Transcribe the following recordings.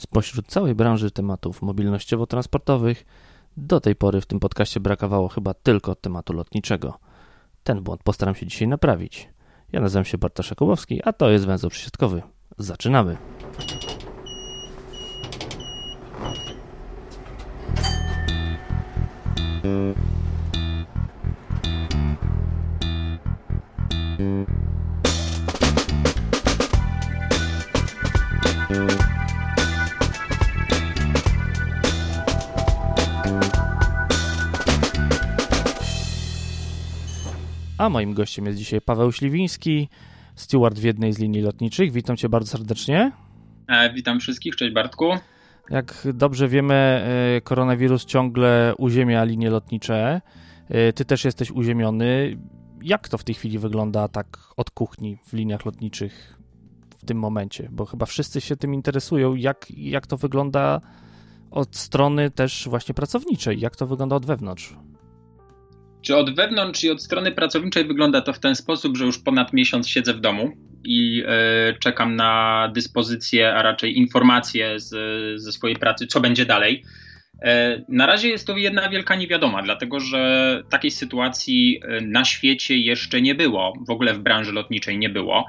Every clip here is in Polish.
Spośród całej branży tematów mobilnościowo-transportowych do tej pory w tym podcaście brakowało chyba tylko tematu lotniczego. Ten błąd postaram się dzisiaj naprawić. Ja nazywam się Bartosz Jakubowski, a to jest Węzeł Przysiadkowy. Zaczynamy! A moim gościem jest dzisiaj Paweł Śliwiński, steward w jednej z linii lotniczych. Witam cię bardzo serdecznie. E, witam wszystkich, cześć Bartku. Jak dobrze wiemy, e, koronawirus ciągle uziemia linie lotnicze. E, ty też jesteś uziemiony. Jak to w tej chwili wygląda tak od kuchni w liniach lotniczych w tym momencie? Bo chyba wszyscy się tym interesują. Jak, jak to wygląda od strony też właśnie pracowniczej? Jak to wygląda od wewnątrz? Czy od wewnątrz i od strony pracowniczej wygląda to w ten sposób, że już ponad miesiąc siedzę w domu i y, czekam na dyspozycję, a raczej informacje z, ze swojej pracy, co będzie dalej. E, na razie jest to jedna wielka niewiadoma, dlatego że takiej sytuacji e, na świecie jeszcze nie było, w ogóle w branży lotniczej nie było.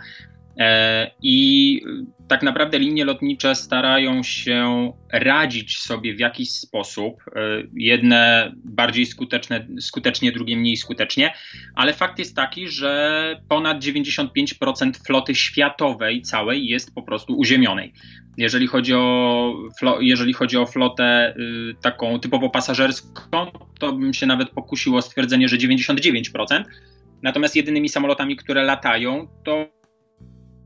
E, I tak naprawdę linie lotnicze starają się radzić sobie w jakiś sposób. E, jedne bardziej skuteczne, skutecznie, drugie mniej skutecznie, ale fakt jest taki, że ponad 95% floty światowej całej jest po prostu uziemionej. Jeżeli chodzi o, jeżeli chodzi o flotę y, taką typowo pasażerską, to bym się nawet pokusił o stwierdzenie, że 99%. Natomiast jedynymi samolotami, które latają, to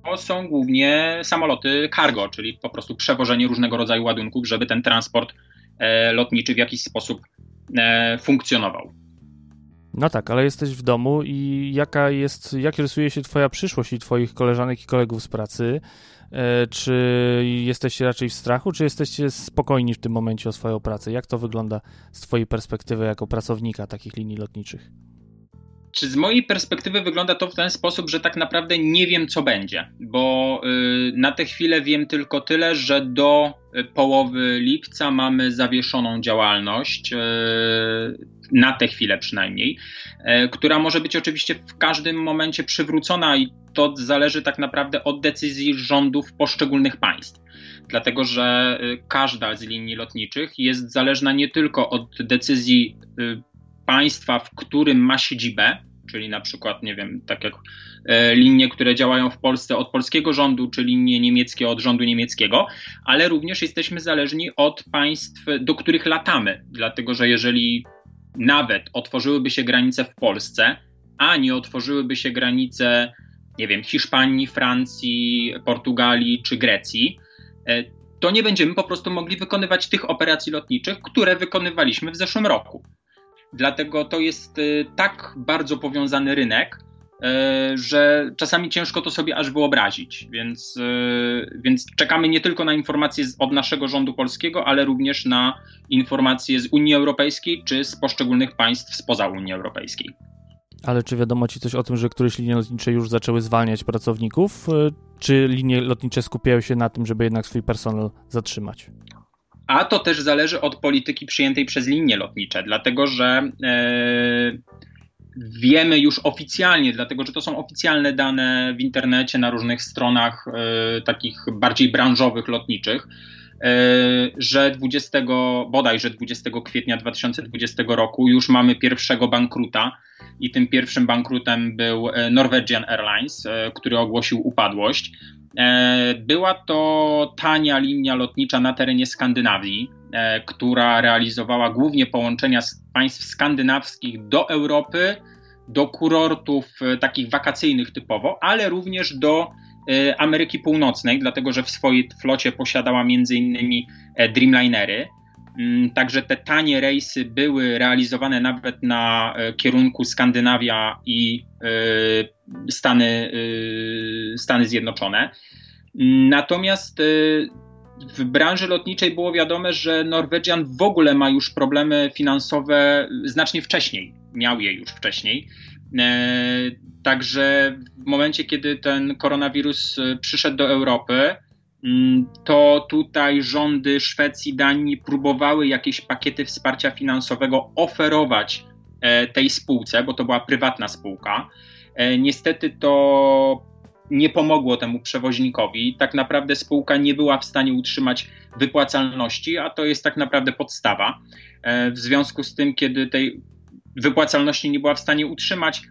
to są głównie samoloty cargo, czyli po prostu przewożenie różnego rodzaju ładunków, żeby ten transport e, lotniczy w jakiś sposób e, funkcjonował. No tak, ale jesteś w domu i jaka jest, jak rysuje się twoja przyszłość i twoich koleżanek i kolegów z pracy? E, czy jesteście raczej w strachu, czy jesteście spokojni w tym momencie o swoją pracę? Jak to wygląda z twojej perspektywy jako pracownika takich linii lotniczych? Czy z mojej perspektywy wygląda to w ten sposób, że tak naprawdę nie wiem, co będzie, bo y, na tę chwilę wiem tylko tyle, że do y, połowy lipca mamy zawieszoną działalność, y, na tę chwilę przynajmniej, która może być oczywiście w każdym momencie przywrócona i to zależy tak naprawdę od decyzji rządów poszczególnych państw. Dlatego że każda z linii lotniczych jest zależna nie tylko od decyzji państwa, w którym ma siedzibę, czyli na przykład, nie wiem, tak jak e, linie, które działają w Polsce od polskiego rządu, czy linie niemieckie od rządu niemieckiego, ale również jesteśmy zależni od państw, do których latamy, dlatego że jeżeli nawet otworzyłyby się granice w Polsce, a nie otworzyłyby się granice, nie wiem, Hiszpanii, Francji, Portugalii czy Grecji, e, to nie będziemy po prostu mogli wykonywać tych operacji lotniczych, które wykonywaliśmy w zeszłym roku. Dlatego to jest y, tak bardzo powiązany rynek, y, że czasami ciężko to sobie aż wyobrazić. Więc, y, więc czekamy nie tylko na informacje od naszego rządu polskiego, ale również na informacje z Unii Europejskiej czy z poszczególnych państw spoza Unii Europejskiej. Ale czy wiadomo Ci coś o tym, że któreś linie lotnicze już zaczęły zwalniać pracowników? Czy linie lotnicze skupiają się na tym, żeby jednak swój personel zatrzymać? A to też zależy od polityki przyjętej przez linie lotnicze, dlatego że e, wiemy już oficjalnie, dlatego że to są oficjalne dane w internecie na różnych stronach e, takich bardziej branżowych lotniczych, że 20, bodajże 20 kwietnia 2020 roku już mamy pierwszego bankruta i tym pierwszym bankrutem był e, Norwegian Airlines, e, który ogłosił upadłość. E, była to tania linia lotnicza na terenie Skandynawii, e, która realizowała głównie połączenia z państw skandynawskich do Europy, do kurortów e, takich wakacyjnych typowo, ale również do Ameryki Północnej, dlatego że w swojej flocie posiadała m.in. Dreamlinery. Mm, także te tanie rejsy były realizowane nawet na e, kierunku Skandynawia i e, Stany, e, Stany Zjednoczone. Natomiast w branży lotniczej było wiadome, że Norwegian w ogóle ma już problemy finansowe znacznie wcześniej. Miał je już wcześniej. Także w momencie, kiedy ten koronawirus przyszedł do Europy, mm, to tutaj rządy Szwecji, Danii próbowały jakieś pakiety wsparcia finansowego oferować e, tej spółce, bo to była prywatna spółka. E, niestety to nie pomogło temu przewoźnikowi. Tak naprawdę spółka nie była w stanie utrzymać wypłacalności, a to jest tak naprawdę podstawa. E, w związku z tym, kiedy tej wypłacalności nie była w stanie utrzymać,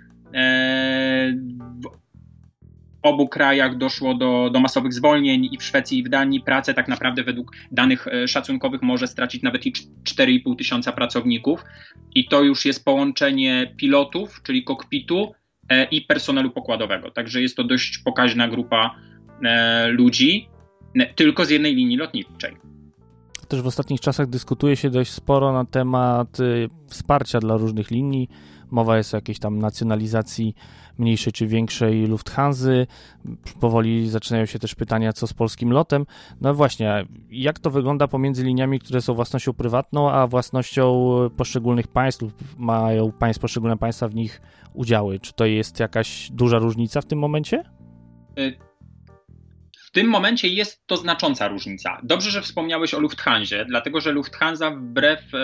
w obu krajach doszło do, do masowych zwolnień i w Szwecji i w Danii pracę tak naprawdę według danych e, szacunkowych może stracić nawet i 4,5 tysiąca pracowników i to już jest połączenie pilotów, czyli kokpitu e, i personelu pokładowego. Także jest to dość pokaźna grupa e, ludzi tylko z jednej linii lotniczej. Też w ostatnich czasach dyskutuje się dość sporo na temat y, wsparcia dla różnych linii. Mowa jest o jakiejś tam nacjonalizacji mniejszej czy większej Lufthansa. Powoli zaczynają się też pytania, co z polskim lotem. No właśnie, jak to wygląda pomiędzy liniami, które są własnością prywatną, a własnością poszczególnych państw lub mają państw, poszczególne państwa w nich udziały? Czy to jest jakaś duża różnica w tym momencie? Tym momencie jest to znacząca różnica. Dobrze, że wspomniałeś o Lufthansie, dlatego że Lufthansa wbrew e,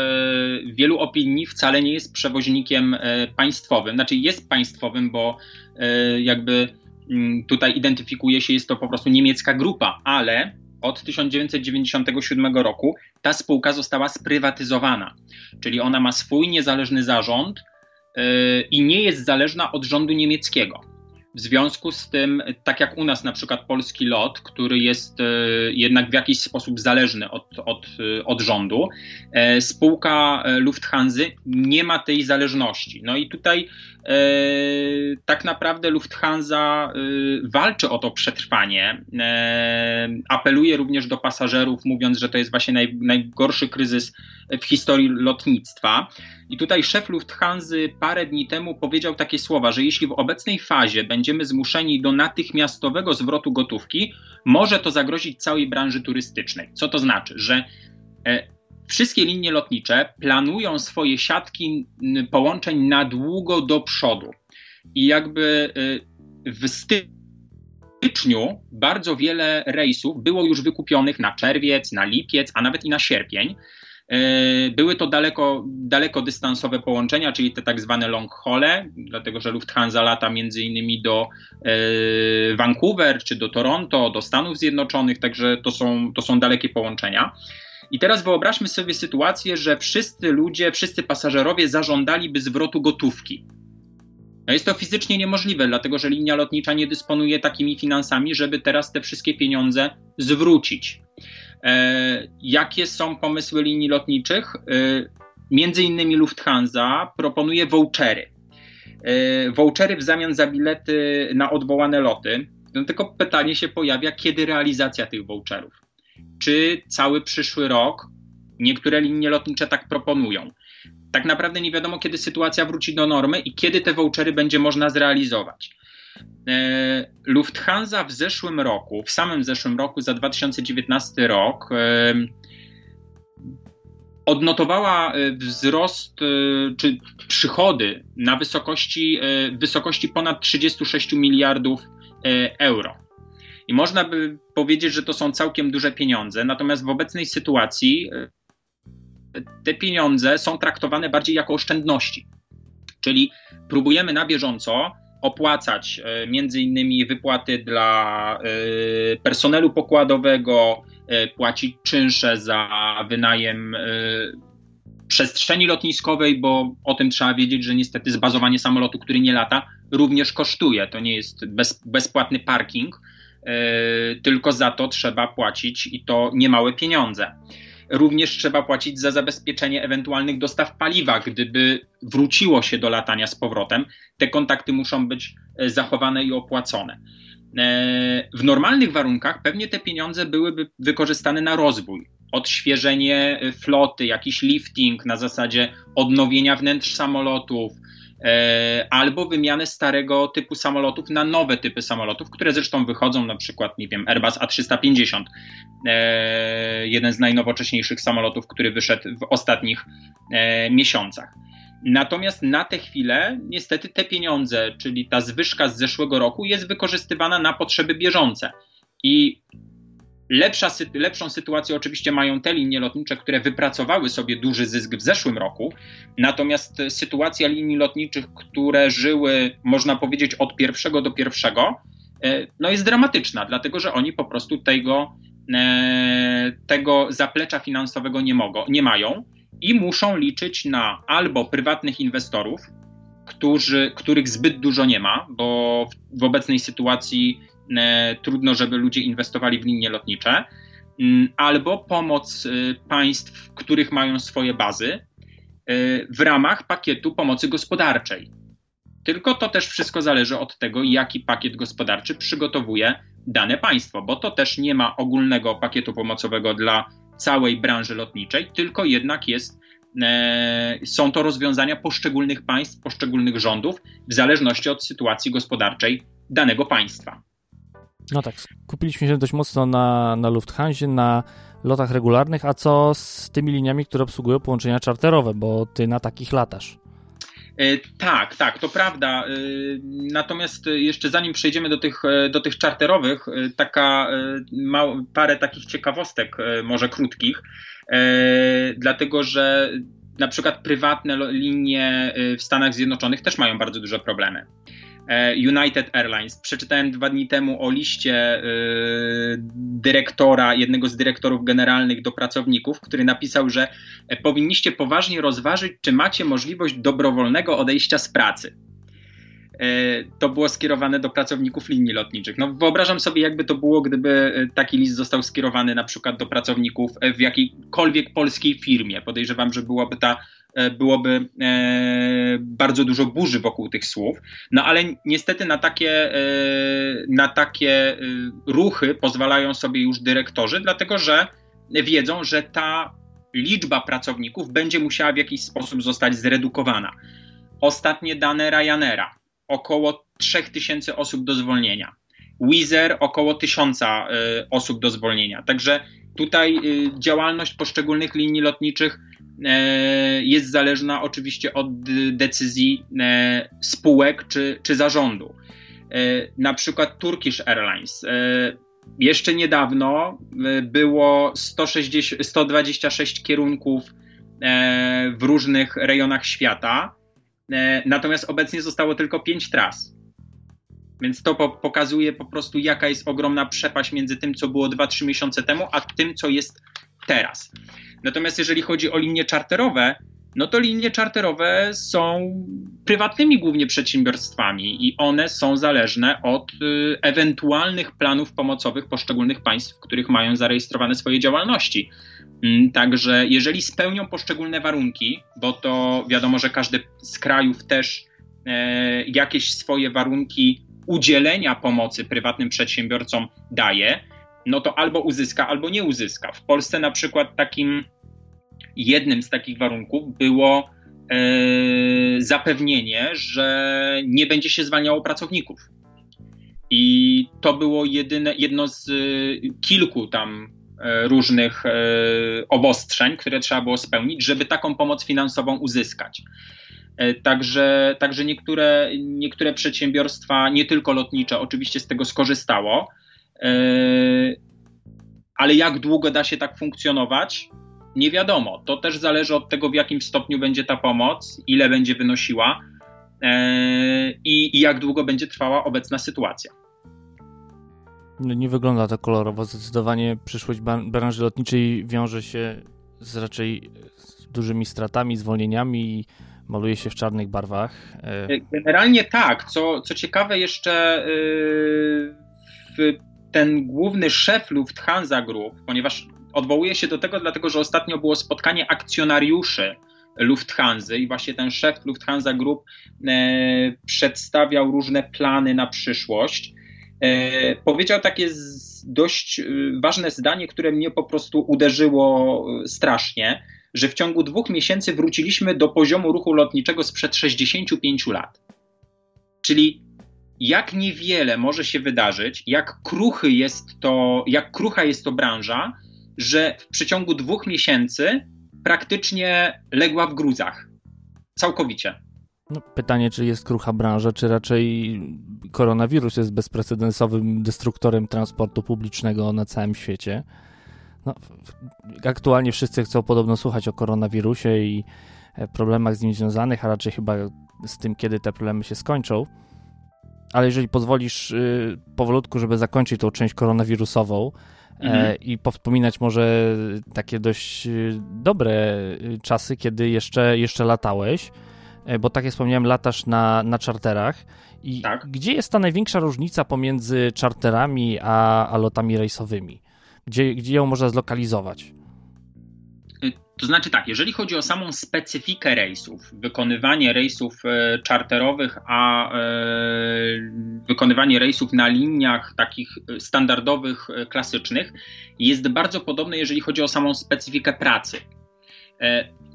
wielu opinii wcale nie jest przewoźnikiem e, państwowym. Znaczy jest państwowym, bo e, jakby m, mm, tutaj identyfikuje się, jest to po prostu niemiecka grupa, ale od 1997 roku ta spółka została sprywatyzowana, czyli ona ma swój niezależny zarząd e, i nie jest zależna od rządu niemieckiego. W związku z tym, tak jak u nas na przykład polski lot, który jest e, jednak w jakiś sposób zależny od, od, e, od rządu, e, spółka Lufthansa nie ma tej zależności. No i tutaj tak naprawdę Lufthansa walczy o to przetrwanie. Apeluje również do pasażerów, mówiąc, że to jest właśnie naj, najgorszy kryzys w historii lotnictwa. I tutaj szef Lufthansa parę dni temu powiedział takie słowa, że jeśli w obecnej fazie będziemy zmuszeni do natychmiastowego zwrotu gotówki, może to zagrozić całej branży turystycznej. Co to znaczy? Że e, wszystkie linie lotnicze planują swoje siatki połączeń na długo do przodu. I jakby e, w styczniu bardzo wiele rejsów było już wykupionych na czerwiec, na lipiec, a nawet i na sierpień. E, były to daleko, dystansowe połączenia, czyli te tak zwane long hole, dlatego że Lufthansa lata między innymi do e, Vancouver czy do Toronto, do Stanów Zjednoczonych, także to są, to są dalekie połączenia. I teraz wyobraźmy sobie sytuację, że wszyscy ludzie, wszyscy pasażerowie zażądaliby zwrotu gotówki. No jest to fizycznie niemożliwe, dlatego że linia lotnicza nie dysponuje takimi finansami, żeby teraz te wszystkie pieniądze zwrócić. E, jakie są pomysły linii lotniczych? E, między innymi Lufthansa proponuje vouchery. E, vouchery w zamian za bilety na odwołane loty. No tylko pytanie się pojawia, kiedy realizacja tych voucherów? Czy cały przyszły rok niektóre linie lotnicze tak proponują? Tak naprawdę nie wiadomo, kiedy sytuacja wróci do normy i kiedy te vouchery będzie można zrealizować. E, Lufthansa w zeszłym roku, w samym zeszłym roku, za 2019 rok, e, odnotowała e, wzrost czy przychody na wysokości, wysokości ponad 36 miliardów euro. I można by powiedzieć, że to są całkiem duże pieniądze, natomiast w obecnej sytuacji te pieniądze są traktowane bardziej jako oszczędności. Czyli próbujemy na bieżąco opłacać e, między innymi wypłaty dla e, personelu pokładowego, e, płacić czynsze za wynajem przestrzeni lotniskowej, bo o tym trzeba wiedzieć, że niestety zbazowanie samolotu, który nie lata, również kosztuje. To nie jest bez, bezpłatny parking, tylko za to trzeba płacić i to niemałe pieniądze. Również trzeba płacić za zabezpieczenie ewentualnych dostaw paliwa, gdyby wróciło się do latania z powrotem. Te kontakty muszą być e, zachowane i opłacone. E, w normalnych warunkach pewnie te pieniądze byłyby wykorzystane na rozwój, odświeżenie floty, jakiś lifting na zasadzie odnowienia wnętrz samolotów, E, albo wymianę starego typu samolotów na nowe typy samolotów, które zresztą wychodzą, na przykład, nie wiem, Airbus A350, e, jeden z najnowocześniejszych samolotów, który wyszedł w ostatnich e, miesiącach. Natomiast na tę chwilę, niestety, te pieniądze, czyli ta zwyżka z zeszłego roku, jest wykorzystywana na potrzeby bieżące. I Lepsza, lepszą sytuację oczywiście mają te linie lotnicze, które wypracowały sobie duży zysk w zeszłym roku, natomiast sytuacja linii lotniczych, które żyły, można powiedzieć, od pierwszego do pierwszego, e, no jest dramatyczna, dlatego że oni po prostu tego, e, tego zaplecza finansowego nie, mogą, nie mają i muszą liczyć na albo prywatnych inwestorów, którzy, których zbyt dużo nie ma, bo w, w obecnej sytuacji trudno, żeby ludzie inwestowali w linie lotnicze, mm, albo pomoc e, państw, których mają swoje bazy e, w ramach pakietu pomocy gospodarczej. Tylko to też wszystko zależy od tego, jaki pakiet gospodarczy przygotowuje dane państwo, bo to też nie ma ogólnego pakietu pomocowego dla całej branży lotniczej, tylko jednak jest E, są to rozwiązania poszczególnych państw, poszczególnych rządów, w zależności od sytuacji gospodarczej danego państwa. No tak, skupiliśmy się dość mocno na, na Lufthansa, na lotach regularnych, a co z tymi liniami, które obsługują połączenia czarterowe, bo ty na takich latasz? E, tak, tak, to prawda. E, natomiast jeszcze zanim przejdziemy do tych, do tych czarterowych, taka parę takich ciekawostek, może krótkich. E, dlatego że na przykład prywatne linie e, w Stanach Zjednoczonych też mają bardzo duże problemy. E, United Airlines. Przeczytałem dwa dni temu o liście dyrektora, jednego z dyrektorów generalnych do pracowników, który napisał, że powinniście poważnie rozważyć, czy macie możliwość dobrowolnego odejścia z pracy. E, to było skierowane do pracowników linii lotniczych. No, wyobrażam sobie, jakby to było, gdyby e, taki list został skierowany na przykład do pracowników e, w jakiejkolwiek polskiej firmie. Podejrzewam, że byłoby ta byłoby e, bardzo dużo burzy wokół tych słów. No ale niestety na takie, e, na takie ruchy pozwalają sobie już dyrektorzy, dlatego że wiedzą, że ta liczba pracowników będzie musiała w jakiś sposób zostać zredukowana. Ostatnie dane Ryanaira około 3000 osób do zwolnienia. Wizer około 1000 y, osób do zwolnienia. Także tutaj działalność poszczególnych linii lotniczych jest zależna oczywiście od decyzji spółek czy, czy zarządu. Na przykład Turkish Airlines. Jeszcze niedawno było 160, 126 kierunków w różnych rejonach świata E, natomiast obecnie zostało tylko pięć tras. Więc to po pokazuje po prostu, jaka jest ogromna przepaść między tym, co było 2-3 miesiące temu, a tym, co jest teraz. Natomiast jeżeli chodzi o linie czarterowe, no to linie czarterowe są prywatnymi głównie przedsiębiorstwami i one są zależne od y, ewentualnych planów pomocowych poszczególnych państw, w których mają zarejestrowane swoje działalności. Mm, także jeżeli spełnią poszczególne warunki, bo to wiadomo, że każdy z krajów też e, jakieś swoje warunki udzielenia pomocy prywatnym przedsiębiorcom daje, no to albo uzyska, albo nie uzyska. W Polsce na przykład takim jednym z takich warunków było e, zapewnienie, że nie będzie się zwalniało pracowników. I to było jedyne, jedno z kilku tam E, różnych e, obostrzeń, które trzeba było spełnić, żeby taką pomoc finansową uzyskać. E, także, także niektóre, niektóre przedsiębiorstwa, nie tylko lotnicze, oczywiście z tego skorzystało. Ale jak długo da się tak funkcjonować? Nie wiadomo. To też zależy od tego, w jakim stopniu będzie ta pomoc, ile będzie wynosiła i, i jak długo będzie trwała obecna sytuacja. No, nie wygląda to kolorowo. Zdecydowanie przyszłość branży lotniczej wiąże się z raczej dużymi stratami, zwolnieniami i maluje się w czarnych barwach. E, generalnie tak. Co, co ciekawe, jeszcze yy, ten główny szef Lufthansa Group, ponieważ odwołuje się do tego, dlatego że ostatnio było spotkanie akcjonariuszy Lufthansa i właśnie ten szef Lufthansa Group e, przedstawiał różne plany na przyszłość. E, powiedział takie dość e, ważne zdanie, które mnie po prostu uderzyło e, strasznie, że w ciągu dwóch miesięcy wróciliśmy do poziomu ruchu lotniczego sprzed 65 lat. Czyli jak niewiele może się wydarzyć, jak kruchy jest to, jak krucha jest to branża, że w przeciągu dwóch miesięcy praktycznie legła w gruzach. Całkowicie. No, pytanie, czy jest krucha branża, czy raczej koronawirus jest bezprecedensowym destruktorem transportu publicznego na całym świecie. No, aktualnie wszyscy chcą podobno słuchać o koronawirusie i e, problemach z nim związanych, a raczej chyba z tym, kiedy te problemy się skończą. Ale jeżeli pozwolisz y, powolutku, żeby zakończyć tą część koronawirusową e, mhm. i powspominać może takie dość y, dobre y, czasy, kiedy jeszcze, jeszcze latałeś, e, bo tak jak wspomniałem, latasz na, na czarterach. I tak. gdzie jest ta największa różnica pomiędzy czarterami a, a lotami rejsowymi? Gdzie, gdzie ją można zlokalizować? To znaczy tak, jeżeli chodzi o samą specyfikę rejsów, wykonywanie rejsów e, czarterowych, a e, wykonywanie rejsów na liniach takich standardowych, e, klasycznych, jest bardzo podobne, jeżeli chodzi o samą specyfikę pracy.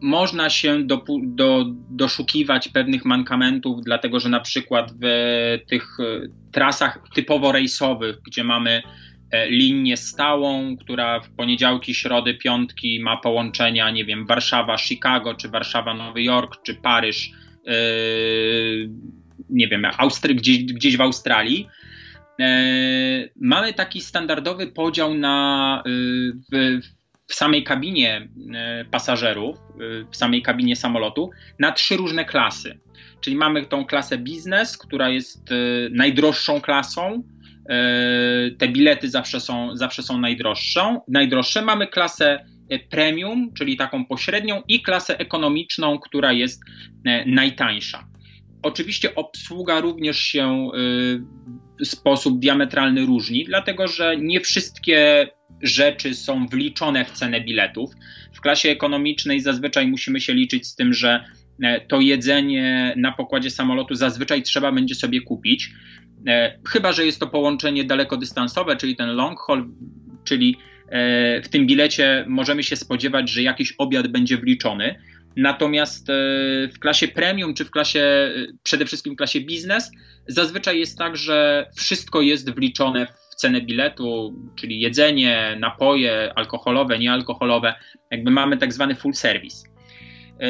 Można się do, do, doszukiwać pewnych mankamentów, dlatego że na przykład w tych trasach typowo rejsowych, gdzie mamy linię stałą, która w poniedziałki, środy, piątki ma połączenia, nie wiem, Warszawa-Chicago, czy Warszawa-Nowy Jork, czy Paryż, yy, nie wiem, Austry, gdzieś, gdzieś w Australii. Yy, mamy taki standardowy podział na, yy, w, w samej kabinie pasażerów, w samej kabinie samolotu, na trzy różne klasy. Czyli mamy tą klasę biznes, która jest najdroższą klasą, E, te bilety zawsze są, zawsze są najdroższą, najdroższe. Mamy klasę e, premium, czyli taką pośrednią, i klasę ekonomiczną, która jest e, najtańsza. Oczywiście obsługa również się w sposób diametralny różni, dlatego że nie wszystkie rzeczy są wliczone w cenę biletów. W klasie ekonomicznej zazwyczaj musimy się liczyć z tym, że to jedzenie na pokładzie samolotu zazwyczaj trzeba będzie sobie kupić. E, chyba, że jest to połączenie dalekodystansowe, czyli ten long haul, czyli e, w tym bilecie możemy się spodziewać, że jakiś obiad będzie wliczony. Natomiast e, w klasie premium, czy w klasie, przede wszystkim w klasie biznes, zazwyczaj jest tak, że wszystko jest wliczone w cenę biletu, czyli jedzenie, napoje alkoholowe, niealkoholowe, jakby mamy tak zwany full service. E,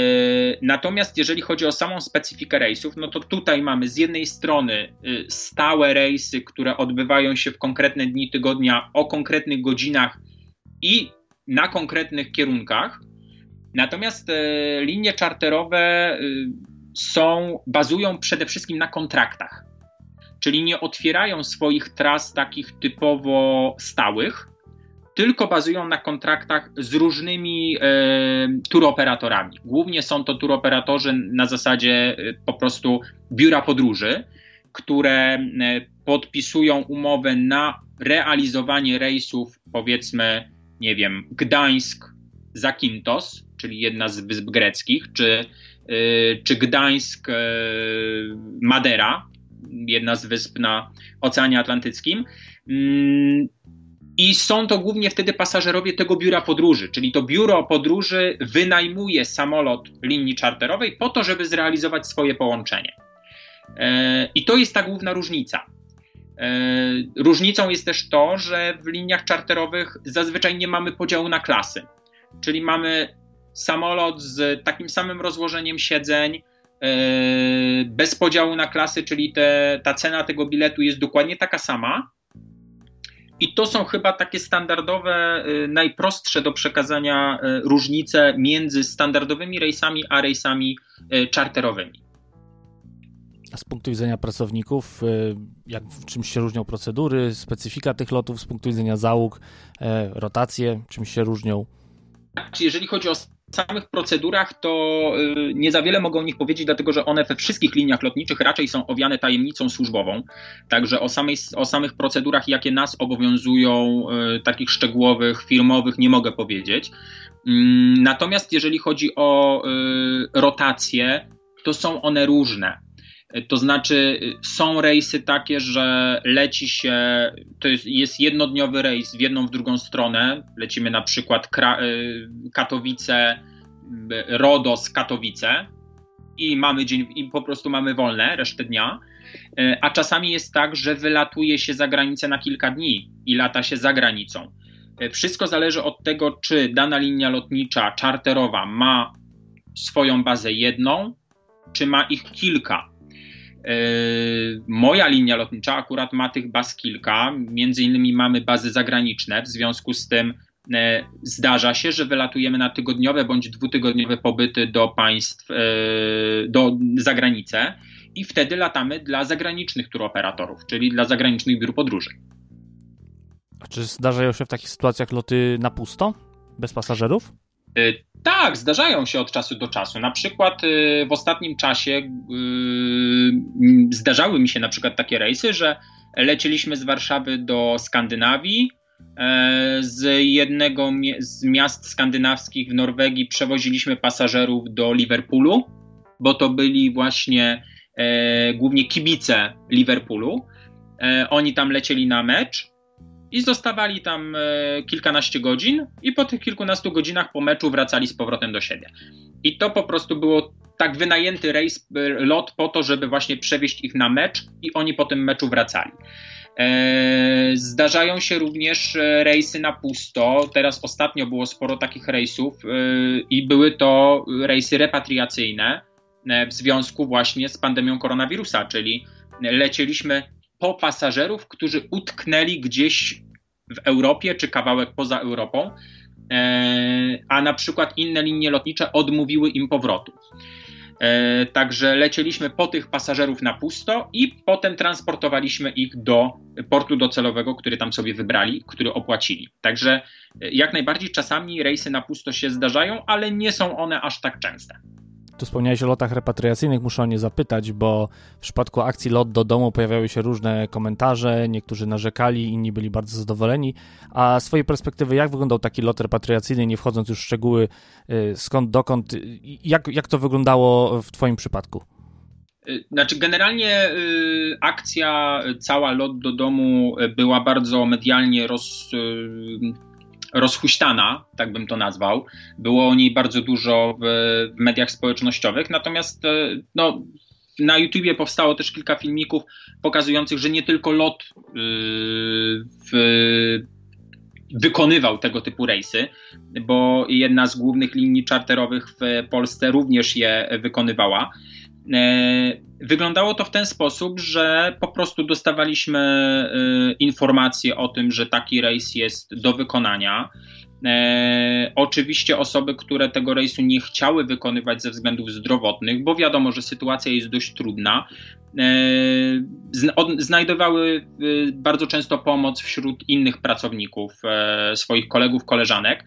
natomiast jeżeli chodzi o samą specyfikę rejsów, no to tutaj mamy z jednej strony e, stałe rejsy, które odbywają się w konkretne dni tygodnia o konkretnych godzinach i na konkretnych kierunkach. Natomiast e, linie czarterowe są, bazują przede wszystkim na kontraktach, czyli nie otwierają swoich tras takich typowo stałych, tylko bazują na kontraktach z różnymi e, turoperatorami. Głównie są to turoperatorzy na zasadzie e, po prostu biura podróży, które e, podpisują umowę na realizowanie rejsów, powiedzmy, nie wiem, Gdańsk, Zakintos, czyli jedna z wysp greckich, czy, czy Gdańsk, Madera, jedna z wysp na Oceanie Atlantyckim. I są to głównie wtedy pasażerowie tego biura podróży, czyli to biuro podróży wynajmuje samolot linii czarterowej po to, żeby zrealizować swoje połączenie. E, I to jest ta główna różnica. E, różnicą jest też to, że w liniach czarterowych zazwyczaj nie mamy podziału na klasy, czyli mamy samolot z takim samym rozłożeniem siedzeń, e, bez podziału na klasy, czyli te, ta cena tego biletu jest dokładnie taka sama, i to są chyba takie standardowe, y, najprostsze do przekazania y, różnice między standardowymi rejsami a rejsami y, czarterowymi. A z punktu widzenia pracowników, jak czymś się różnią procedury, specyfika tych lotów, z punktu widzenia załóg, rotacje, czym się różnią? Jeżeli chodzi o samych procedurach to y, nie za wiele mogą o nich powiedzieć, dlatego że one we wszystkich liniach lotniczych raczej są owiane tajemnicą służbową. Także o, samej, o samych procedurach, jakie nas obowiązują, y, takich szczegółowych, firmowych, nie mogę powiedzieć. Mm, natomiast jeżeli chodzi o y, rotacje, to są one różne. To znaczy, są rejsy takie, że leci się, to jest, jest jednodniowy rejs w jedną, w drugą stronę. Lecimy na przykład y, Katowice, Rodos, Katowice i mamy dzień, i po prostu mamy wolne resztę dnia. Y, a czasami jest tak, że wylatuje się za granicę na kilka dni i lata się za granicą. Y, wszystko zależy od tego, czy dana linia lotnicza, czarterowa ma swoją bazę jedną, czy ma ich kilka. Moja linia lotnicza akurat ma tych baz kilka, między innymi mamy bazy zagraniczne, w związku z tym zdarza się, że wylatujemy na tygodniowe bądź dwutygodniowe pobyty do państw, do zagranicę i wtedy latamy dla zagranicznych turoperatorów, czyli dla zagranicznych biur podróży. A czy zdarzają się w takich sytuacjach loty na pusto, bez pasażerów? Y, tak, zdarzają się od czasu do czasu. Na przykład y, w ostatnim czasie y, zdarzały mi się na przykład takie rejsy, że lecieliśmy z Warszawy do Skandynawii. E, z jednego z miast skandynawskich w Norwegii przewoziliśmy pasażerów do Liverpoolu, bo to byli właśnie e, głównie kibice Liverpoolu. E, oni tam lecieli na mecz i zostawali tam e, kilkanaście godzin i po tych kilkunastu godzinach po meczu wracali z powrotem do siebie. I to po prostu było tak wynajęty rejs, e, lot po to, żeby właśnie przewieźć ich na mecz i oni po tym meczu wracali. E, zdarzają się również rejsy na pusto. Teraz ostatnio było sporo takich rejsów i były to rejsy repatriacyjne w związku właśnie z pandemią koronawirusa, czyli lecieliśmy po pasażerów, którzy utknęli gdzieś w Europie czy kawałek poza Europą, e, a na przykład inne linie lotnicze odmówiły im powrotu. E, także lecieliśmy po tych pasażerów na pusto i potem transportowaliśmy ich do portu docelowego, który tam sobie wybrali, który opłacili. Także e, jak najbardziej czasami rejsy na pusto się zdarzają, ale nie są one aż tak częste. Tu wspomniałeś o lotach repatriacyjnych, muszę o nie zapytać, bo w przypadku akcji lot do domu pojawiały się różne komentarze, niektórzy narzekali, inni byli bardzo zadowoleni. A z swojej perspektywy, jak wyglądał taki lot repatriacyjny, nie wchodząc już w szczegóły, y, skąd, dokąd, y, jak, jak to wyglądało w Twoim przypadku? Y, znaczy, generalnie y, akcja cała lot do domu była bardzo medialnie roz, y, rozhuśtana, tak bym to nazwał. Było o niej bardzo dużo w, w mediach społecznościowych, natomiast e, no, na YouTubie powstało też kilka filmików pokazujących, że nie tylko lot yy, w, wykonywał tego typu rejsy, bo jedna z głównych linii czarterowych w Polsce również je wykonywała. E, wyglądało to w ten sposób, że po prostu dostawaliśmy e, informacje o tym, że taki rejs jest do wykonania. E, oczywiście osoby, które tego rejsu nie chciały wykonywać ze względów zdrowotnych, bo wiadomo, że sytuacja jest dość trudna, znajdowały bardzo często pomoc wśród innych pracowników, swoich kolegów, koleżanek,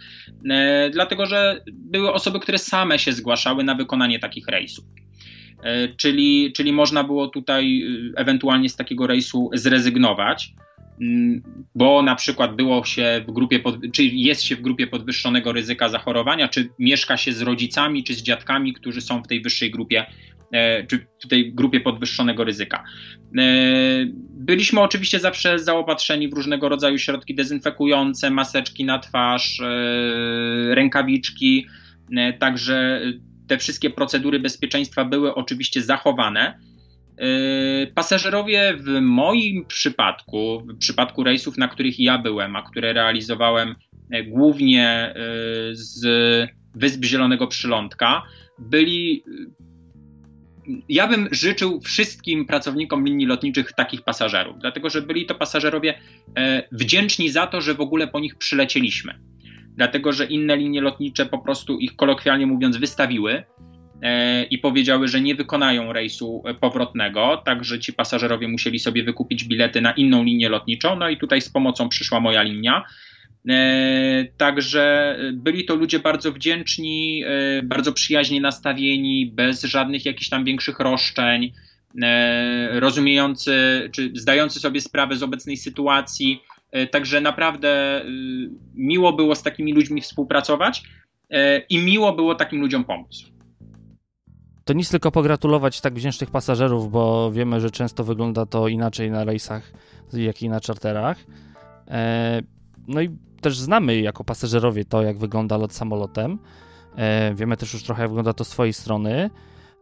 dlatego że były osoby, które same się zgłaszały na wykonanie takich rejsów. E, czyli, czyli można było tutaj y, ewentualnie z takiego rejsu zrezygnować, mm, bo na przykład było się w grupie, pod, czy jest się w grupie podwyższonego ryzyka zachorowania, czy mieszka się z rodzicami, czy z dziadkami, którzy są w tej wyższej grupie, e, czy w tej grupie podwyższonego ryzyka. E, byliśmy oczywiście zawsze zaopatrzeni w różnego rodzaju środki dezynfekujące, maseczki na twarz, rękawiczki, także te wszystkie procedury bezpieczeństwa były oczywiście zachowane. Yy, pasażerowie w moim przypadku, w przypadku rejsów, na których ja byłem, a które realizowałem e, głównie e, z Wysp Zielonego Przylądka, byli. Ja bym życzył wszystkim pracownikom linii lotniczych takich pasażerów, dlatego że byli to pasażerowie e, wdzięczni za to, że w ogóle po nich przylecieliśmy dlatego że inne linie lotnicze po prostu ich kolokwialnie mówiąc wystawiły e, i powiedziały, że nie wykonają rejsu powrotnego, także ci pasażerowie musieli sobie wykupić bilety na inną linię lotniczą, no i tutaj z pomocą przyszła moja linia. E, także byli to ludzie bardzo wdzięczni, e, bardzo przyjaźnie nastawieni, bez żadnych jakichś tam większych roszczeń, rozumiejący czy zdający sobie sprawę z obecnej sytuacji, także naprawdę y, miło było z takimi ludźmi współpracować e, i miło było takim ludziom pomóc. To nic tylko pogratulować tak wdzięcznych pasażerów, bo wiemy, że często wygląda to inaczej na rejsach, jak i na czarterach. E, no i też znamy jako pasażerowie to, jak wygląda lot samolotem. Wiemy też już trochę, jak wygląda to z Twojej strony.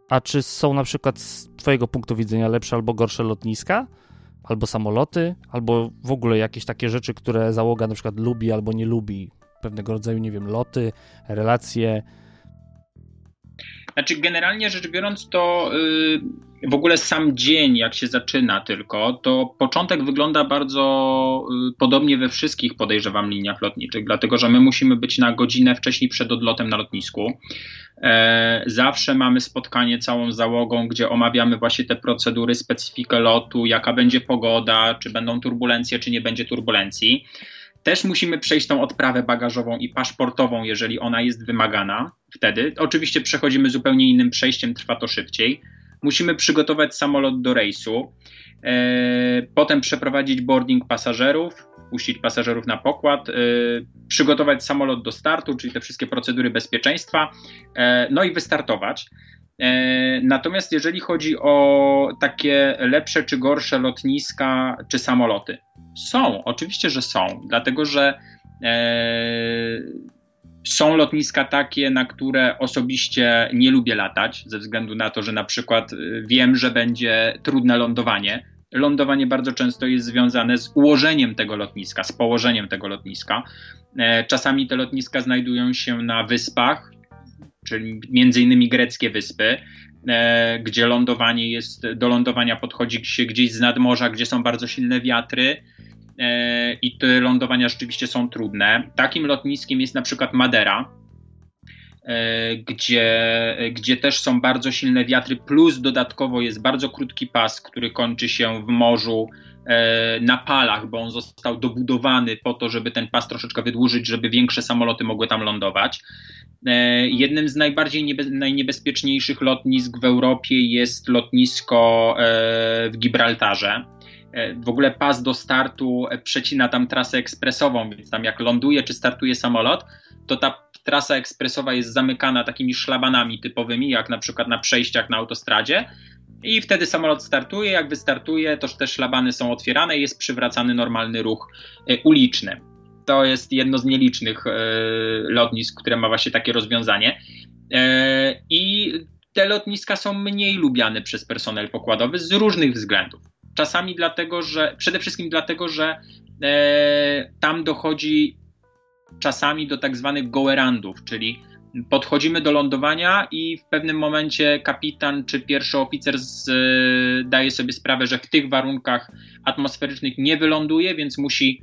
A czy są na przykład z Twojego punktu widzenia lepsze albo gorsze lotniska? Albo samoloty, albo w ogóle jakieś takie rzeczy, które załoga na przykład lubi albo nie lubi. Pewnego rodzaju, nie wiem, loty, relacje. Znaczy, generalnie rzecz biorąc, to yy, w ogóle sam dzień, jak się zaczyna tylko, to początek wygląda bardzo yy, podobnie we wszystkich, podejrzewam, liniach lotniczych, dlatego że my musimy być na godzinę wcześniej przed odlotem na lotnisku. E, zawsze mamy spotkanie całą załogą, gdzie omawiamy właśnie te procedury, specyfikę lotu, jaka będzie pogoda, czy będą turbulencje, czy nie będzie turbulencji. Też musimy przejść tą odprawę bagażową i paszportową, jeżeli ona jest wymagana wtedy. Oczywiście przechodzimy zupełnie innym przejściem, trwa to szybciej. Musimy przygotować samolot do rejsu, e, potem przeprowadzić boarding pasażerów, puścić pasażerów na pokład, e, przygotować samolot do startu, czyli te wszystkie procedury bezpieczeństwa, e, no i wystartować. Natomiast jeżeli chodzi o takie lepsze czy gorsze lotniska czy samoloty, są, oczywiście, że są, dlatego że są lotniska takie, na które osobiście nie lubię latać, ze względu na to, że na przykład y, wiem, że będzie trudne lądowanie. Lądowanie bardzo często jest związane z ułożeniem tego lotniska, z położeniem tego lotniska. E, czasami te lotniska znajdują się na wyspach, czyli między innymi greckie wyspy, e, gdzie lądowanie jest, do lądowania podchodzi się gdzieś z nadmorza, gdzie są bardzo silne wiatry E, i te lądowania rzeczywiście są trudne. Takim lotniskiem jest na przykład Madera, e, gdzie, gdzie też są bardzo silne wiatry, plus dodatkowo jest bardzo krótki pas, który kończy się w morzu na palach, bo on został dobudowany po to, żeby ten pas troszeczkę wydłużyć, żeby większe samoloty mogły tam lądować. Jednym z najbardziej niebe, najniebezpieczniejszych lotnisk w Europie jest lotnisko w Gibraltarze E, w ogóle pas do startu e, przecina tam trasę ekspresową, więc tam jak ląduje czy startuje samolot, to ta trasa ekspresowa jest zamykana takimi szlabanami typowymi, jak na przykład na przejściach na autostradzie. I wtedy samolot startuje, jak wystartuje, to te szlabany są otwierane i jest przywracany normalny ruch e, uliczny. To jest jedno z nielicznych lotnisk, które ma właśnie takie rozwiązanie. I te lotniska są mniej lubiane przez personel pokładowy z różnych względów. Czasami dlatego, że przede wszystkim dlatego, że e, tam dochodzi czasami do tak zwanych goerandów, czyli podchodzimy do lądowania i w pewnym momencie kapitan czy pierwszy oficer z, daje sobie sprawę, że w tych warunkach atmosferycznych nie wyląduje, więc musi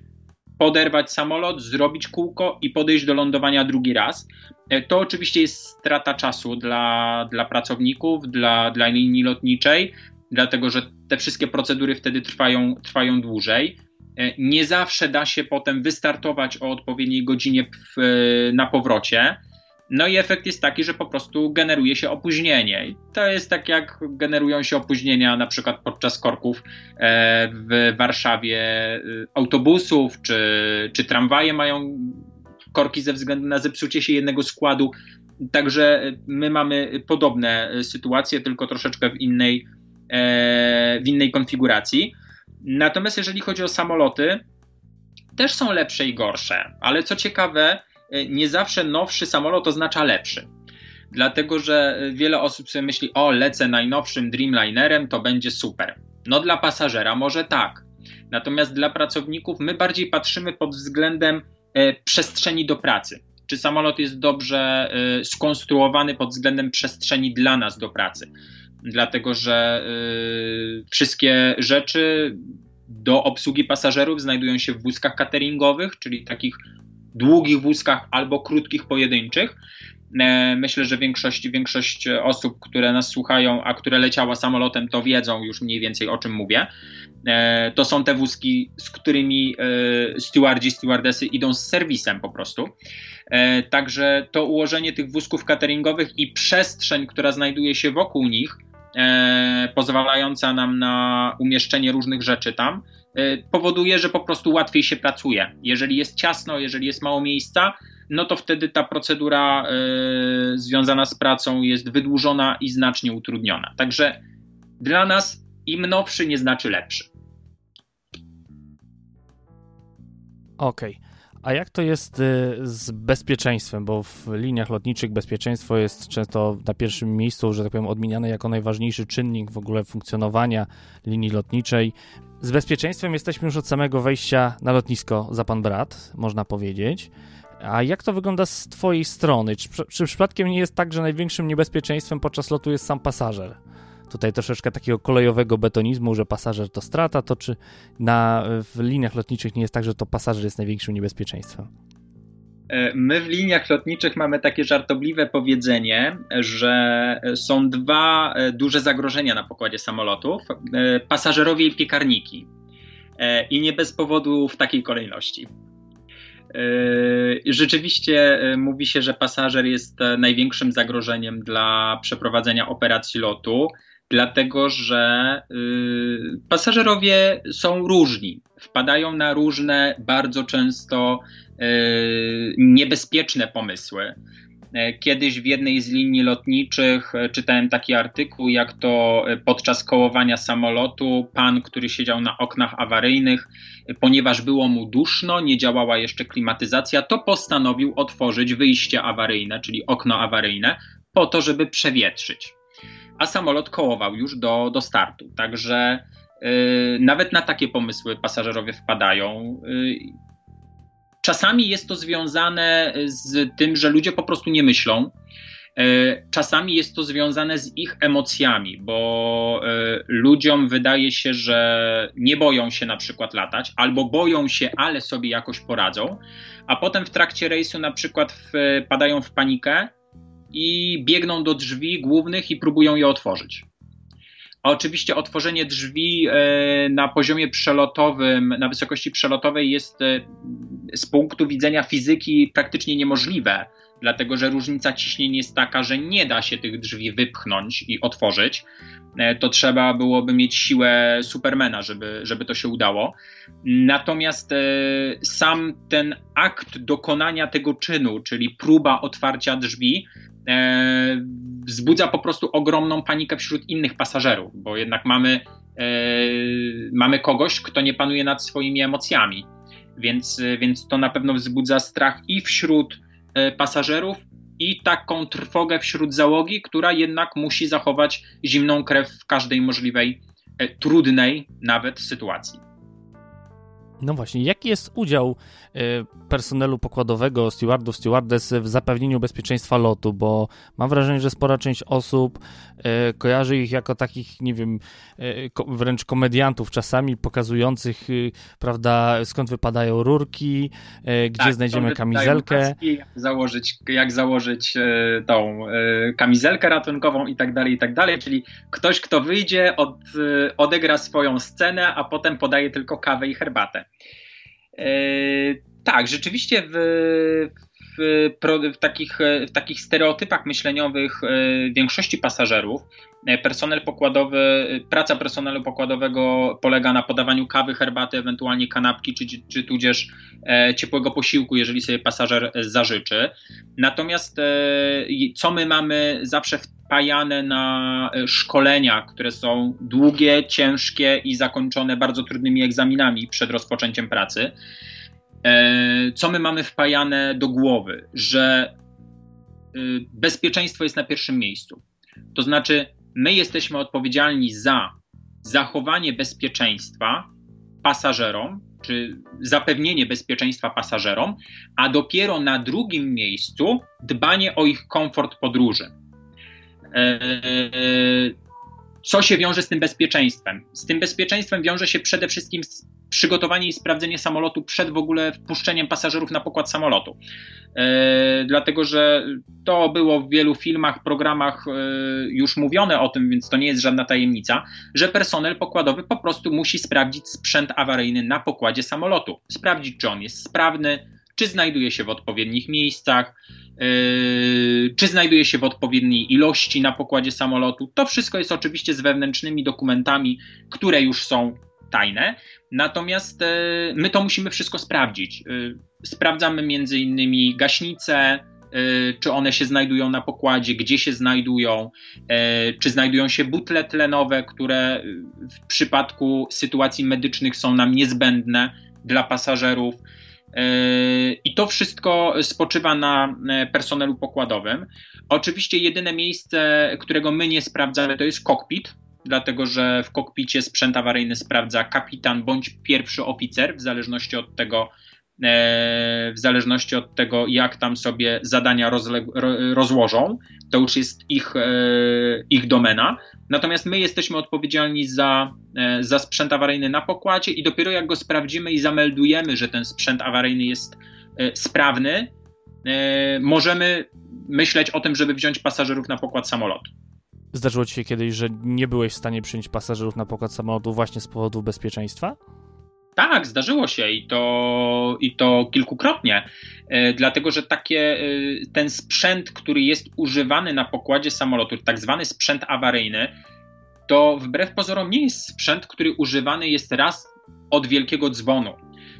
poderwać samolot, zrobić kółko i podejść do lądowania drugi raz. E, to oczywiście jest strata czasu dla, dla pracowników, dla, dla linii lotniczej, dlatego że te wszystkie procedury wtedy trwają, trwają dłużej. E, nie zawsze da się potem wystartować o odpowiedniej godzinie w, na powrocie. No i efekt jest taki, że po prostu generuje się opóźnienie. I to jest tak jak generują się opóźnienia na przykład podczas korków e, w Warszawie e, autobusów, czy, czy tramwaje mają korki ze względu na zepsucie się jednego składu. Także my mamy podobne sytuacje, tylko troszeczkę w innej, E, w innej konfiguracji. Natomiast jeżeli chodzi o samoloty, też są lepsze i gorsze, ale co ciekawe, nie zawsze nowszy samolot oznacza lepszy. Dlatego, że wiele osób sobie myśli, o, lecę najnowszym Dreamlinerem, to będzie super. No, dla pasażera może tak. Natomiast dla pracowników my bardziej patrzymy pod względem e, przestrzeni do pracy. Czy samolot jest dobrze e, skonstruowany pod względem przestrzeni dla nas do pracy? dlatego że wszystkie rzeczy do obsługi pasażerów znajdują się w wózkach cateringowych, czyli takich długich wózkach albo krótkich pojedynczych. E, myślę, że większość, większość osób, które nas słuchają, a które leciała samolotem, to wiedzą już mniej więcej o czym mówię. E, to są te wózki, z którymi e, stewardzi, stewardesy idą z serwisem po prostu. Także to ułożenie tych wózków cateringowych i przestrzeń, która znajduje się wokół nich, pozwalająca nam na umieszczenie różnych rzeczy tam, powoduje, że po prostu łatwiej się pracuje. Jeżeli jest ciasno, jeżeli jest mało miejsca, no to wtedy ta procedura e, związana z pracą jest wydłużona i znacznie utrudniona. Także dla nas im nowszy nie znaczy lepszy. Okej. Okay. A jak to jest y, z bezpieczeństwem? Bo w liniach lotniczych bezpieczeństwo jest często na pierwszym miejscu, że tak powiem, odmieniane jako najważniejszy czynnik w ogóle funkcjonowania linii lotniczej. Z bezpieczeństwem jesteśmy już od samego wejścia na lotnisko za pan brat, można powiedzieć. A jak to wygląda z Twojej strony? Czy, czy przypadkiem nie jest tak, że największym niebezpieczeństwem podczas lotu jest sam pasażer? Tutaj troszeczkę takiego kolejowego betonizmu, że pasażer to strata, to czy na, w liniach lotniczych nie jest tak, że to pasażer jest największym niebezpieczeństwem? E, my w liniach lotniczych mamy takie żartobliwe powiedzenie, że są dwa e, duże zagrożenia na pokładzie samolotów: e, pasażerowie i piekarniki. I nie bez powodu w takiej kolejności. Rzeczywiście mówi się, że pasażer jest największym zagrożeniem dla przeprowadzenia operacji lotu, dlatego że pasażerowie są różni, wpadają na różne, bardzo często E, niebezpieczne pomysły. E, kiedyś w jednej z linii lotniczych e, czytałem taki artykuł, jak to podczas kołowania samolotu pan, który siedział na oknach awaryjnych, ponieważ było mu duszno, nie działała jeszcze klimatyzacja, to postanowił otworzyć wyjście awaryjne, czyli okno awaryjne, po to, żeby przewietrzyć. A samolot kołował już do, do startu. Także yy, nawet na takie pomysły pasażerowie wpadają. Yy, Czasami jest to związane z tym, że ludzie po prostu nie myślą. E, czasami jest to związane z ich emocjami, bo e, ludziom wydaje się, że nie boją się na przykład latać, albo boją się, ale sobie jakoś poradzą, a potem w trakcie rejsu na przykład wpadają w panikę i biegną do drzwi głównych i próbują je otworzyć. A oczywiście otworzenie drzwi e, na poziomie przelotowym, na wysokości przelotowej jest e, z punktu widzenia fizyki praktycznie niemożliwe, dlatego że różnica ciśnień jest taka, że nie da się tych drzwi wypchnąć i otworzyć. E, to trzeba byłoby mieć siłę Supermana, żeby, żeby to się udało. Natomiast sam ten akt dokonania tego czynu, czyli próba otwarcia drzwi, wzbudza po prostu ogromną panikę wśród innych pasażerów, bo jednak mamy, e, mamy kogoś, kto nie panuje nad swoimi emocjami. Więc, więc to na pewno wzbudza strach i wśród e, pasażerów, i taką trwogę wśród załogi, która jednak musi zachować zimną krew w każdej możliwej, e, trudnej nawet sytuacji. No właśnie, jaki jest udział y, personelu pokładowego, stewardów, stewardess w zapewnieniu bezpieczeństwa lotu? Bo mam wrażenie, że spora część osób y, kojarzy ich jako takich, nie wiem, y, wręcz komediantów czasami pokazujących, prawda, skąd wypadają rurki, gdzie tak, znajdziemy kamizelkę. Kaski, jak założyć, jak założyć tą kamizelkę ratunkową i tak dalej, i tak dalej. Czyli ktoś, kto wyjdzie, od, odegra swoją scenę, a potem podaje tylko kawę i herbatę. E, tak, rzeczywiście w, w, takich, w takich stereotypach myśleniowych e, większości pasażerów e, personel pokładowy, praca personelu pokładowego polega na podawaniu kawy, herbaty, ewentualnie kanapki, czy, czy tudzież ciepłego posiłku, jeżeli sobie pasażer zażyczy. Natomiast co my mamy zawsze wpajane na szkolenia, które są długie, ciężkie i zakończone bardzo trudnymi egzaminami przed rozpoczęciem pracy, E, co my mamy wpajane do głowy, że y, bezpieczeństwo jest na pierwszym miejscu. To znaczy, my jesteśmy odpowiedzialni za zachowanie bezpieczeństwa pasażerom, czy zapewnienie bezpieczeństwa pasażerom, a dopiero na drugim miejscu dbanie o ich komfort podróży. E, co się wiąże z tym bezpieczeństwem? Z tym bezpieczeństwem wiąże się przede wszystkim przygotowanie i sprawdzenie samolotu przed w ogóle wpuszczeniem pasażerów na pokład samolotu. E, dlatego, że to było w wielu filmach, programach e, już mówione o tym, więc to nie jest żadna tajemnica, że personel pokładowy po prostu musi sprawdzić sprzęt awaryjny na pokładzie samolotu. Sprawdzić, czy on jest sprawny, czy znajduje się w odpowiednich miejscach, yy, czy znajduje się w odpowiedniej ilości na pokładzie samolotu. To wszystko jest oczywiście z wewnętrznymi dokumentami, które już są tajne, natomiast yy, my to musimy wszystko sprawdzić. Yy, sprawdzamy między innymi gaśnice, czy one się znajdują na pokładzie, gdzie się znajdują, czy znajdują się butle tlenowe, które w przypadku sytuacji medycznych są nam niezbędne dla pasażerów. I to wszystko spoczywa na e, personelu pokładowym. Oczywiście jedyne miejsce, którego my nie sprawdzamy, to jest kokpit, dlatego że w kokpicie sprzęt awaryjny sprawdza kapitan bądź pierwszy oficer, w zależności od tego, w zależności od tego, jak tam sobie zadania rozłożą, to już jest ich, ich domena. Natomiast my jesteśmy odpowiedzialni za, za sprzęt awaryjny na pokładzie i dopiero jak go sprawdzimy i zameldujemy, że ten sprzęt awaryjny jest sprawny, możemy myśleć o tym, żeby wziąć pasażerów na pokład samolotu. Zdarzyło ci się kiedyś, że nie byłeś w stanie przyjąć pasażerów na pokład samolotu właśnie z powodu bezpieczeństwa? Tak, zdarzyło się i to, i to kilkukrotnie, e, dlatego że takie, e, ten sprzęt, który jest używany na pokładzie samolotu, tak zwany sprzęt awaryjny, to wbrew pozorom nie jest sprzęt, który używany jest raz od wielkiego dzwonu.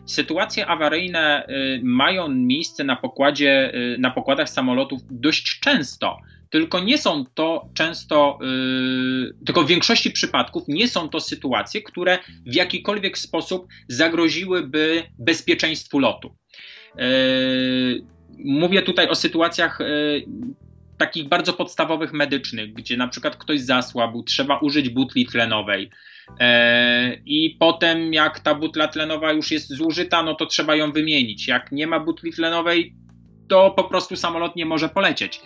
Sytuacje awaryjne e, mają miejsce na, pokładzie, na pokładach samolotów dość często tylko nie są to często, yy, tylko w większości przypadków nie są to sytuacje, które w jakikolwiek sposób zagroziłyby bezpieczeństwu lotu. Yy, mówię tutaj o sytuacjach yy, takich bardzo podstawowych medycznych, gdzie na przykład ktoś zasłabł, trzeba użyć butli tlenowej. Yy, I potem, jak ta butla tlenowa już jest zużyta, no to trzeba ją wymienić. Jak nie ma butli tlenowej, to po prostu samolot nie może polecieć.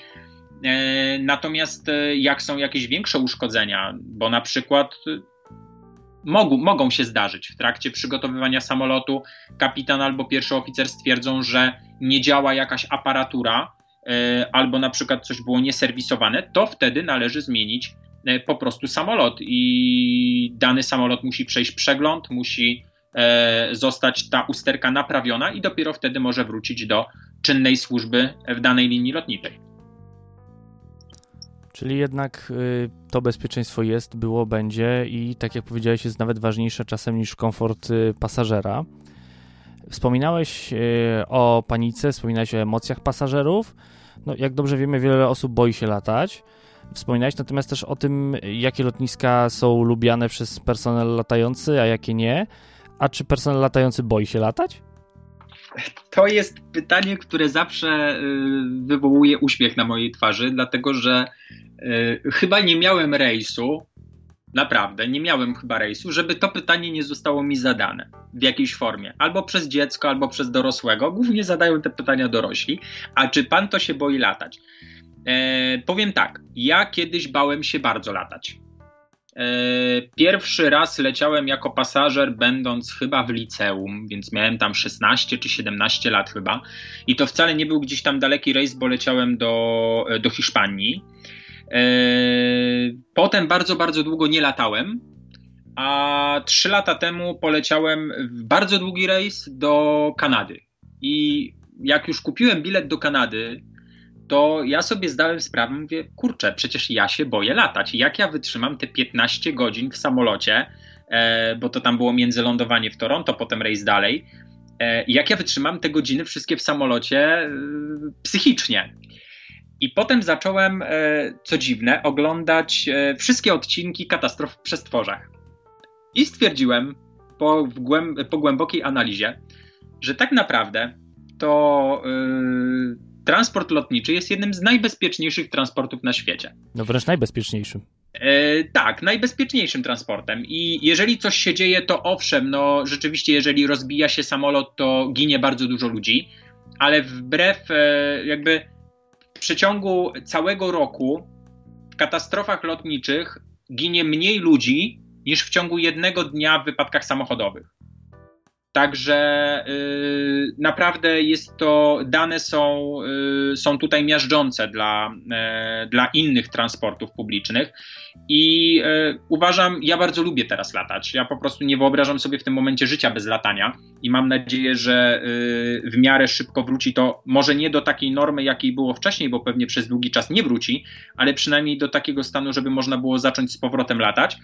E, natomiast e, jak są jakieś większe uszkodzenia, bo na przykład e, mogą, mogą się zdarzyć w trakcie przygotowywania samolotu, kapitan albo pierwszy oficer stwierdzą, że nie działa jakaś aparatura, albo na przykład coś było nieserwisowane, to wtedy należy zmienić po prostu samolot i dany samolot musi przejść przegląd, musi zostać ta usterka naprawiona i dopiero wtedy może wrócić do czynnej służby w danej linii lotniczej. Czyli jednak y, to bezpieczeństwo jest, było, będzie i tak jak powiedziałeś, jest nawet ważniejsze czasem niż komfort y, pasażera. Wspominałeś y, o panice, wspominałeś o emocjach pasażerów. No, jak dobrze wiemy, wiele osób boi się latać. Wspominałeś natomiast też o tym, jakie lotniska są lubiane przez personel latający, a jakie nie. A czy personel latający boi się latać? To jest pytanie, które zawsze wywołuje uśmiech na mojej twarzy, dlatego że chyba nie miałem rejsu, naprawdę, nie miałem chyba rejsu, żeby to pytanie nie zostało mi zadane w jakiejś formie. Albo przez dziecko, albo przez dorosłego. Głównie zadają te pytania dorośli. A czy pan to się boi latać? E, powiem tak, ja kiedyś bałem się bardzo latać. E, pierwszy raz leciałem jako pasażer, będąc chyba w liceum, więc miałem tam 16 czy 17 lat chyba. I to wcale nie był gdzieś tam daleki rejs, bo leciałem do, do Hiszpanii. E, potem bardzo, bardzo długo nie latałem, a trzy lata temu poleciałem w bardzo długi rejs do Kanady. I jak już kupiłem bilet do Kanady, to ja sobie zdałem sprawę, mówię, kurczę, przecież ja się boję latać. Jak ja wytrzymam te 15 godzin w samolocie, e, bo to tam było międzylądowanie w Toronto, potem rejs dalej. E, jak ja wytrzymam te godziny wszystkie w samolocie psychicznie. I potem zacząłem, e, co dziwne, oglądać e, wszystkie odcinki katastrof w przestworzach. I stwierdziłem po, po głębokiej analizie, że tak naprawdę to yy, transport lotniczy jest jednym z najbezpieczniejszych transportów na świecie. No wręcz najbezpieczniejszym. Yy, tak, najbezpieczniejszym transportem. I jeżeli coś się dzieje, to owszem, no rzeczywiście, jeżeli rozbija się samolot, to ginie bardzo dużo ludzi, ale wbrew yy, jakby w przeciągu całego roku w katastrofach lotniczych ginie mniej ludzi niż w ciągu jednego dnia w wypadkach samochodowych. Także yy, naprawdę jest to, dane są, yy, są tutaj miażdżące dla, yy, dla innych transportów publicznych i yy, uważam, ja bardzo lubię teraz latać. Ja po prostu nie wyobrażam sobie w tym momencie życia bez latania i mam nadzieję, że yy, w miarę szybko wróci to, może nie do takiej normy, jakiej było wcześniej, bo pewnie przez długi czas nie wróci, ale przynajmniej do takiego stanu, żeby można było zacząć z powrotem latać.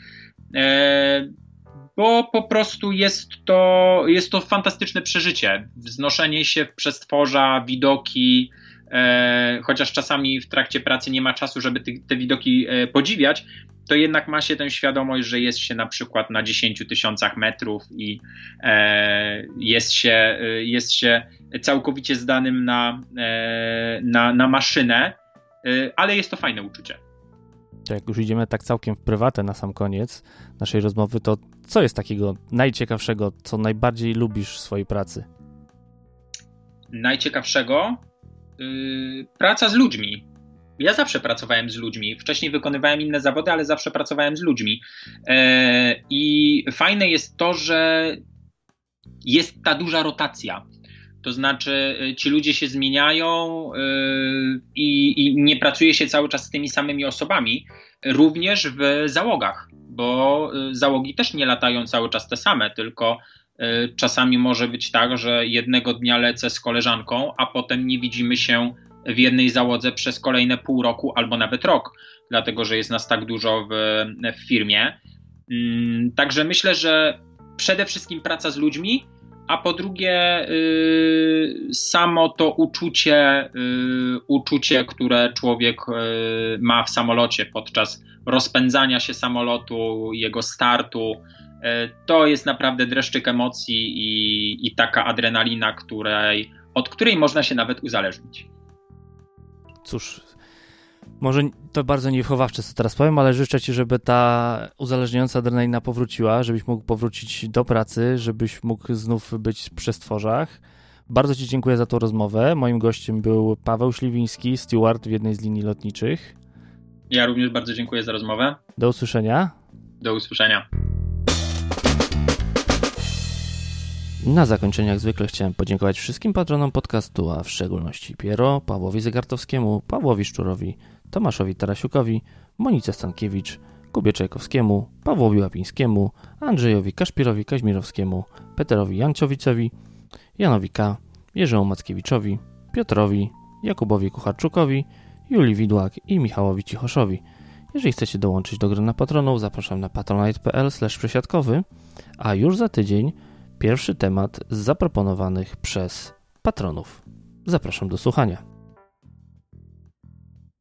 Bo po prostu jest to, jest to fantastyczne przeżycie. Wznoszenie się w przestworza, widoki, e, chociaż czasami w trakcie pracy nie ma czasu, żeby te, te widoki e, podziwiać, to jednak ma się tę świadomość, że jest się na przykład na 10 tysiącach metrów i e, jest, się, e, jest się całkowicie zdanym na, e, na, na maszynę, e, ale jest to fajne uczucie. Jak już idziemy tak całkiem w prywatę na sam koniec naszej rozmowy, to co jest takiego najciekawszego, co najbardziej lubisz w swojej pracy? najciekawszego yy, praca z ludźmi. Ja zawsze pracowałem z ludźmi. Wcześniej wykonywałem inne zawody, ale zawsze pracowałem z ludźmi. E, I fajne jest to, że jest ta duża rotacja. To znaczy, y, ci ludzie się zmieniają yy, i, nie pracuje się cały czas z tymi samymi osobami, również w załogach, bo y, załogi też nie latają cały czas te same, tylko y, czasami może być tak, że jednego dnia lecę z koleżanką, a potem nie widzimy się w jednej załodze przez kolejne pół roku albo nawet rok, dlatego że jest nas tak dużo w, w firmie. Mm, także myślę, że przede wszystkim praca z ludźmi, a po drugie y, samo to uczucie, y, uczucie, które człowiek y, ma w samolocie podczas rozpędzania się samolotu, jego startu, to jest naprawdę dreszczyk emocji i, i taka adrenalina, której, od której można się nawet uzależnić. Cóż, może to bardzo niewychowawcze, co teraz powiem, ale życzę Ci, żeby ta uzależniająca adrenalina powróciła, żebyś mógł powrócić do pracy, żebyś mógł znów być przy stworzach. Bardzo Ci dziękuję za tą rozmowę. Moim gościem był Paweł Śliwiński, steward w jednej z linii lotniczych. Ja również bardzo dziękuję za rozmowę. Do usłyszenia. Do usłyszenia. Na zakończenie, jak zwykle, chciałem podziękować wszystkim patronom podcastu, a w szczególności Piero, Pawłowi Zegartowskiemu, Pawłowi Szczurowi, Tomaszowi Tarasiukowi, Monice Stankiewicz, Kubie Czajkowskiemu, Pawłowi Łapińskiemu, Andrzejowi Kaszpirowi Kaźmirowskiemu, Peterowi Janciowicowi, Janowi K., Jerzemu Mackiewiczowi, Piotrowi, Jakubowi Kucharczukowi, Julii Widłak i Michałowi Cichoszowi. Jeżeli chcecie dołączyć do grona patronów, zapraszam na patronite.pl przesiadkowy, a już za tydzień pierwszy temat z zaproponowanych przez patronów. Zapraszam do słuchania.